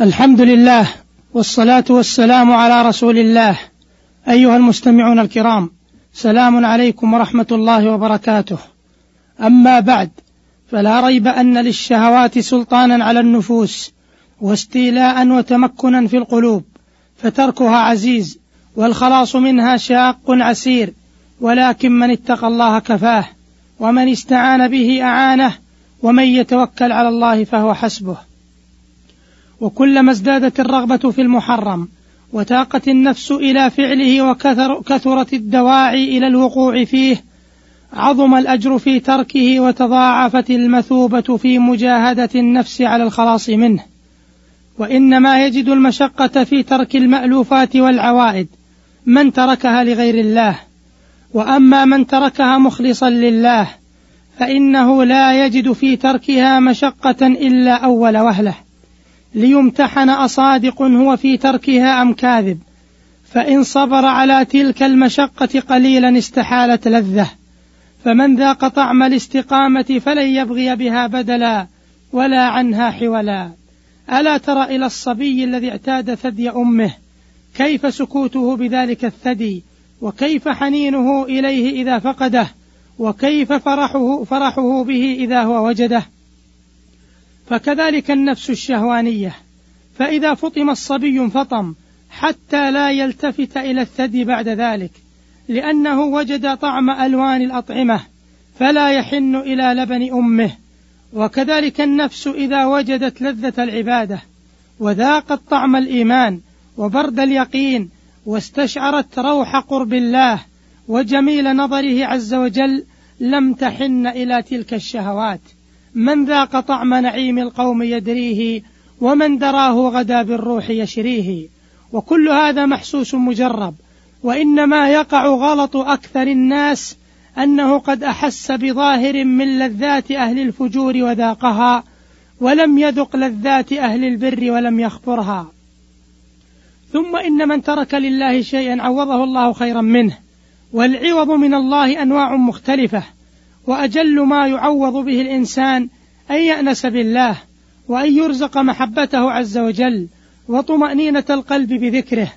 الحمد لله والصلاة والسلام على رسول الله. أيها المستمعون الكرام سلام عليكم ورحمة الله وبركاته. أما بعد فلا ريب أن للشهوات سلطانا على النفوس واستيلاء وتمكنا في القلوب فتركها عزيز والخلاص منها شاق عسير ولكن من اتقى الله كفاه ومن استعان به أعانه ومن يتوكل على الله فهو حسبه. وكلما ازدادت الرغبة في المحرم وتاقت النفس إلى فعله وكثر كثرت الدواعي إلى الوقوع فيه عظم الأجر في تركه وتضاعفت المثوبة في مجاهدة النفس على الخلاص منه. وإنما يجد المشقة في ترك المألوفات والعوائد من تركها لغير الله. وأما من تركها مخلصا لله فإنه لا يجد في تركها مشقة إلا أول وهلة. ليمتحن أصادق هو في تركها أم كاذب. فإن صبر على تلك المشقة قليلا استحالت لذة. فمن ذاق طعم الاستقامة فلن يبغي بها بدلا ولا عنها حولا. ألا ترى إلى الصبي الذي اعتاد ثدي أمه؟ كيف سكوته بذلك الثدي؟ وكيف حنينه إليه إذا فقده؟ وكيف فرحه فرحه به إذا هو وجده؟ فكذلك النفس الشهوانية. فإذا فطم الصبي انفطم حتى لا يلتفت إلى الثدي بعد ذلك لأنه وجد طعم ألوان الأطعمة فلا يحن إلى لبن أمه. وكذلك النفس إذا وجدت لذة العبادة وذاقت طعم الإيمان وبرد اليقين واستشعرت روح قرب الله وجميل نظره عز وجل لم تحن إلى تلك الشهوات. من ذاق طعم نعيم القوم يدريه ومن دراه غدا بالروح يشريه. وكل هذا محسوس مجرب وإنما يقع غلط أكثر الناس أنه قد أحس بظاهر من لذات أهل الفجور وذاقها ولم يذق لذات أهل البر ولم يخبرها. ثم إن من ترك لله شيئا عوضه الله خيرا منه والعوض من الله أنواع مختلفة. وأجل ما يعوض به الإنسان أن يأنس بالله وأن يرزق محبته عز وجل وطمأنينة القلب بذكره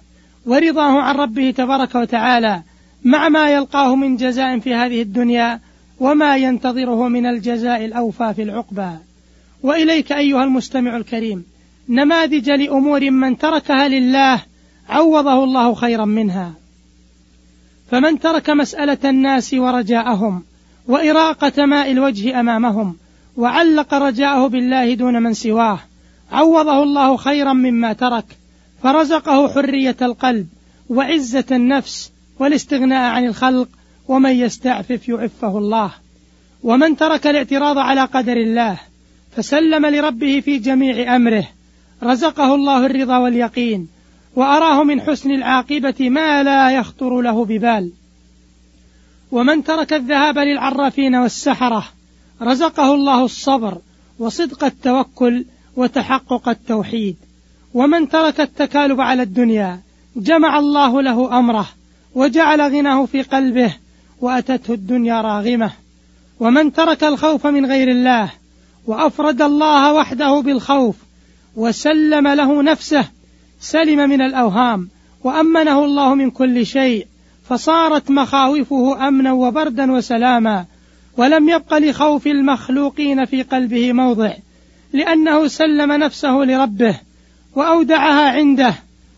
ورضاه عن ربه تبارك وتعالى مع ما يلقاه من جزاء في هذه الدنيا وما ينتظره من الجزاء الأوفى في العقبى. وإليك أيها المستمع الكريم نماذج لأمور من تركها لله عوضه الله خيرا منها. فمن ترك مسألة الناس ورجاءهم وإراقة ماء الوجه أمامهم وعلق رجاءه بالله دون من سواه عوضه الله خيرا مما ترك فرزقه حرية القلب وعزة النفس والاستغناء عن الخلق ومن يستعفف يعفه الله. ومن ترك الاعتراض على قدر الله فسلم لربه في جميع أمره رزقه الله الرضا واليقين وأراه من حسن العاقبة ما لا يخطر له ببال. ومن ترك الذهاب للعرافين والسحرة رزقه الله الصبر وصدق التوكل وتحقق التوحيد. ومن ترك التكالب على الدنيا جمع الله له أمره وجعل غناه في قلبه وأتته الدنيا راغمة. ومن ترك الخوف من غير الله وأفرد الله وحده بالخوف وسلم له نفسه سلم من الأوهام وأمنه الله من كل شيء فصارت مخاوفه أمنا وبردا وسلاما ولم يبق لخوف المخلوقين في قلبه موضع لأنه سلم نفسه لربه وأودعها عنده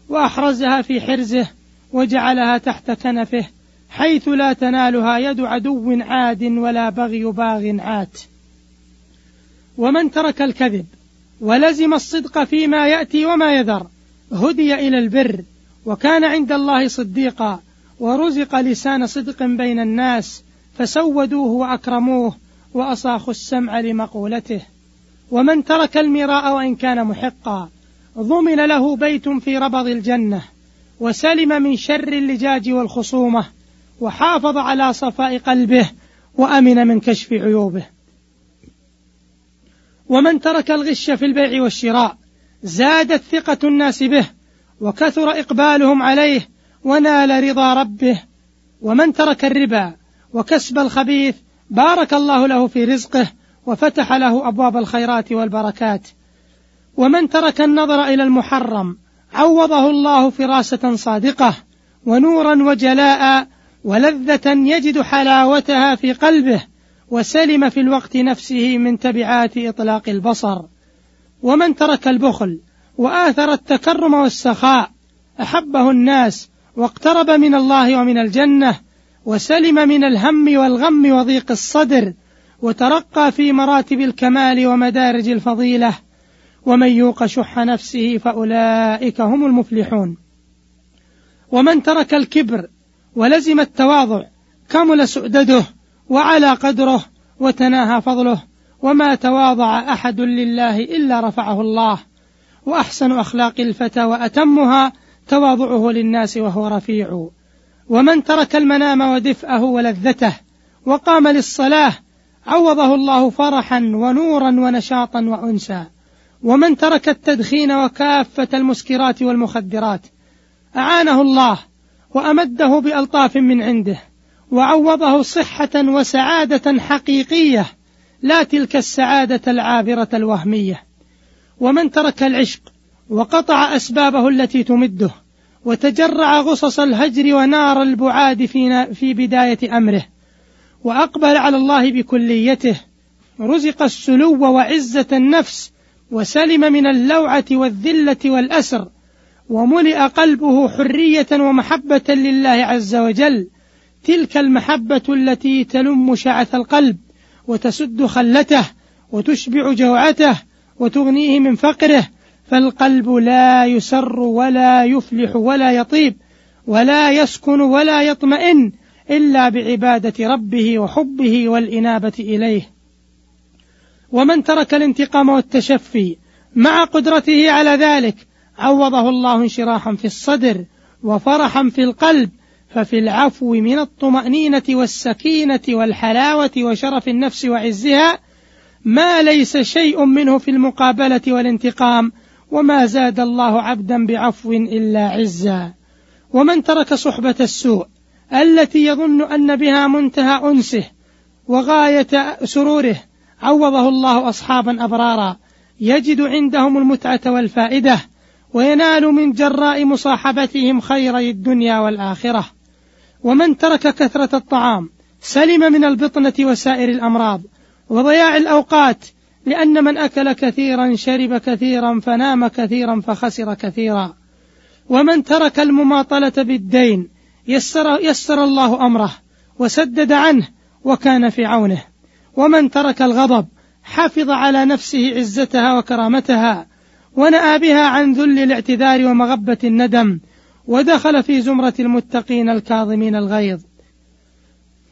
وأحرزها في حرزه وجعلها تحت كنفه حيث لا تنالها يد عدو عاد ولا بغي باغ عات. ومن ترك الكذب ولزم الصدق فيما يأتي وما يذر هدي إلى البر وكان عند الله صديقا ورزق لسان صدق بين الناس فسودوه وأكرموه وأصاخوا السمع لمقولته. ومن ترك المراء وإن كان محقا ضمن له بيت في ربض الجنة وسلم من شر اللجاج والخصومة وحافظ على صفاء قلبه وأمن من كشف عيوبه. ومن ترك الغش في البيع والشراء زادت ثقة الناس به وكثر إقبالهم عليه ونال رضا ربه ومن ترك الربا وكسب الخبيث بارك الله له في رزقه وفتح له أبواب الخيرات والبركات. ومن ترك النظر إلى المحرم عوضه الله فراسة صادقة ونورا وجلاء ولذة يجد حلاوتها في قلبه وسلم في الوقت نفسه من تبعات إطلاق البصر. ومن ترك البخل وآثر التكرم والسخاء أحبه الناس واقترب من الله ومن الجنة وسلم من الهم والغم وضيق الصدر وترقى في مراتب الكمال ومدارج الفضيلة. ومن يوق شح نفسه فأولئك هم المفلحون. ومن ترك الكبر ولزم التواضع كمل سؤدده وعلى قدره وتناهى فضله. وما تواضع أحد لله إلا رفعه الله. وأحسن أخلاق الفتى وأتمها تواضعه للناس وهو رفيع. ومن ترك المنام ودفئه ولذته وقام للصلاة عوضه الله فرحا ونورا ونشاطا وانسا ومن ترك التدخين وكافة المسكرات والمخدرات أعانه الله وأمده بألطاف من عنده وعوضه صحة وسعادة حقيقية لا تلك السعادة العابرة الوهمية. ومن ترك العشق وقطع أسبابه التي تمده وتجرع غصص الهجر ونار البعاد في, في بداية أمره وأقبل على الله بكليته رزق السلو وعزة النفس وسلم من اللوعة والذلة والأسر وملئ قلبه حرية ومحبة لله عز وجل تلك المحبة التي تلم شعث القلب وتسد خلته وتشبع جوعته وتغنيه من فقره فالقلب لا يسر ولا يفلح ولا يطيب ولا يسكن ولا يطمئن إلا بعبادة ربه وحبه والإنابة إليه. ومن ترك الانتقام والتشفي مع قدرته على ذلك عوضه الله انشراحا في الصدر وفرحا في القلب ففي العفو من الطمأنينة والسكينة والحلاوة وشرف النفس وعزها ما ليس شيء منه في المقابلة والانتقام وما زاد الله عبدا بعفو إلا عزا. ومن ترك صحبة السوء التي يظن أن بها منتهى أنسه وغاية سروره عوضه الله أصحابا أبرارا يجد عندهم المتعة والفائدة وينال من جراء مصاحبتهم خيري الدنيا والآخرة. ومن ترك كثرة الطعام سلم من البطنة وسائر الأمراض وضياع الأوقات لأن من أكل كثيرا شرب كثيرا فنام كثيرا فخسر كثيرا. ومن ترك المماطلة بالدين يسر, يسر الله أمره وسدد عنه وكان في عونه. ومن ترك الغضب حفظ على نفسه عزتها وكرامتها ونأى بها عن ذل الاعتذار ومغبة الندم ودخل في زمرة المتقين الكاظمين الغيظ.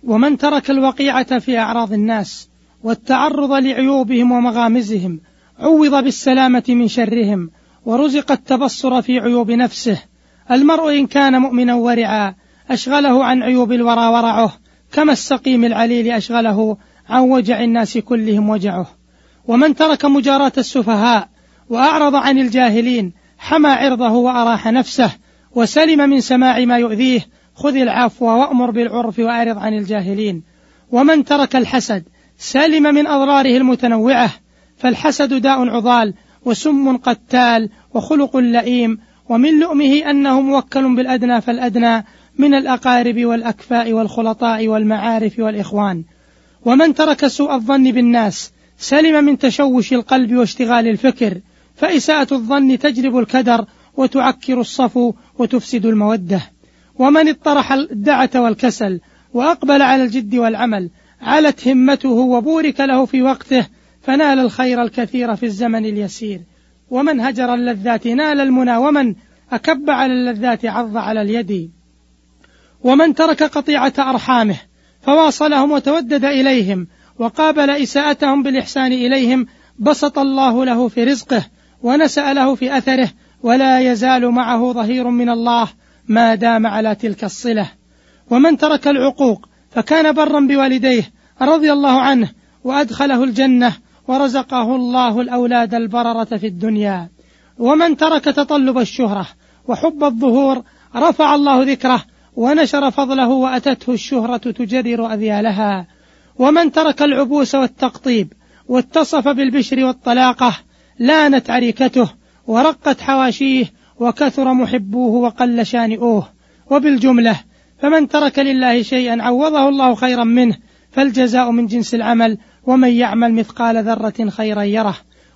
ومن ترك الوقيعة في أعراض الناس والتعرض لعيوبهم ومغامزهم عوض بالسلامة من شرهم ورزق التبصر في عيوب نفسه. المرء إن كان مؤمنا ورعا أشغله عن عيوب الورى ورعه كما السقيم العليل أشغله عن وجع الناس كلهم وجعه. ومن ترك مجاراة السفهاء وأعرض عن الجاهلين حمى عرضه وأراح نفسه وسلم من سماع ما يؤذيه خذ العفو وأمر بالعرف وأعرض عن الجاهلين. ومن ترك الحسد سلم من أضراره المتنوعة فالحسد داء عضال وسم قتال وخلق لئيم ومن لؤمه أنه موكل بالأدنى فالأدنى من الأقارب والأكفاء والخلطاء والمعارف والإخوان. ومن ترك سوء الظن بالناس سلم من تشوش القلب واشتغال الفكر فإساءة الظن تجلب الكدر وتعكر الصفو وتفسد المودة. ومن اطرح الدعة والكسل وأقبل على الجد والعمل علت همته وبورك له في وقته فنال الخير الكثير في الزمن اليسير. ومن هجر اللذات نال المنى ومن أكب على اللذات عض على اليد. ومن ترك قطيعة أرحامه فواصلهم وتودد إليهم وقابل إساءتهم بالإحسان إليهم بسط الله له في رزقه ونسأ له في أثره ولا يزال معه ظهير من الله ما دام على تلك الصلة. ومن ترك العقوق فكان برا بوالديه رضي الله عنه وأدخله الجنة ورزقه الله الأولاد البررة في الدنيا. ومن ترك تطلب الشهرة وحب الظهور رفع الله ذكره ونشر فضله وأتته الشهرة تجرر أذيالها. ومن ترك العبوس والتقطيب واتصف بالبشر والطلاقة لانت عريكته ورقت حواشيه وكثر محبوه وقل شانئوه. وبالجملة فمن ترك لله شيئا عوضه الله خيرا منه فالجزاء من جنس العمل ومن يعمل مثقال ذرة خيرا يره.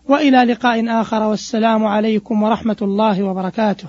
وإلى لقاء آخر والسلام عليكم ورحمة الله وبركاته.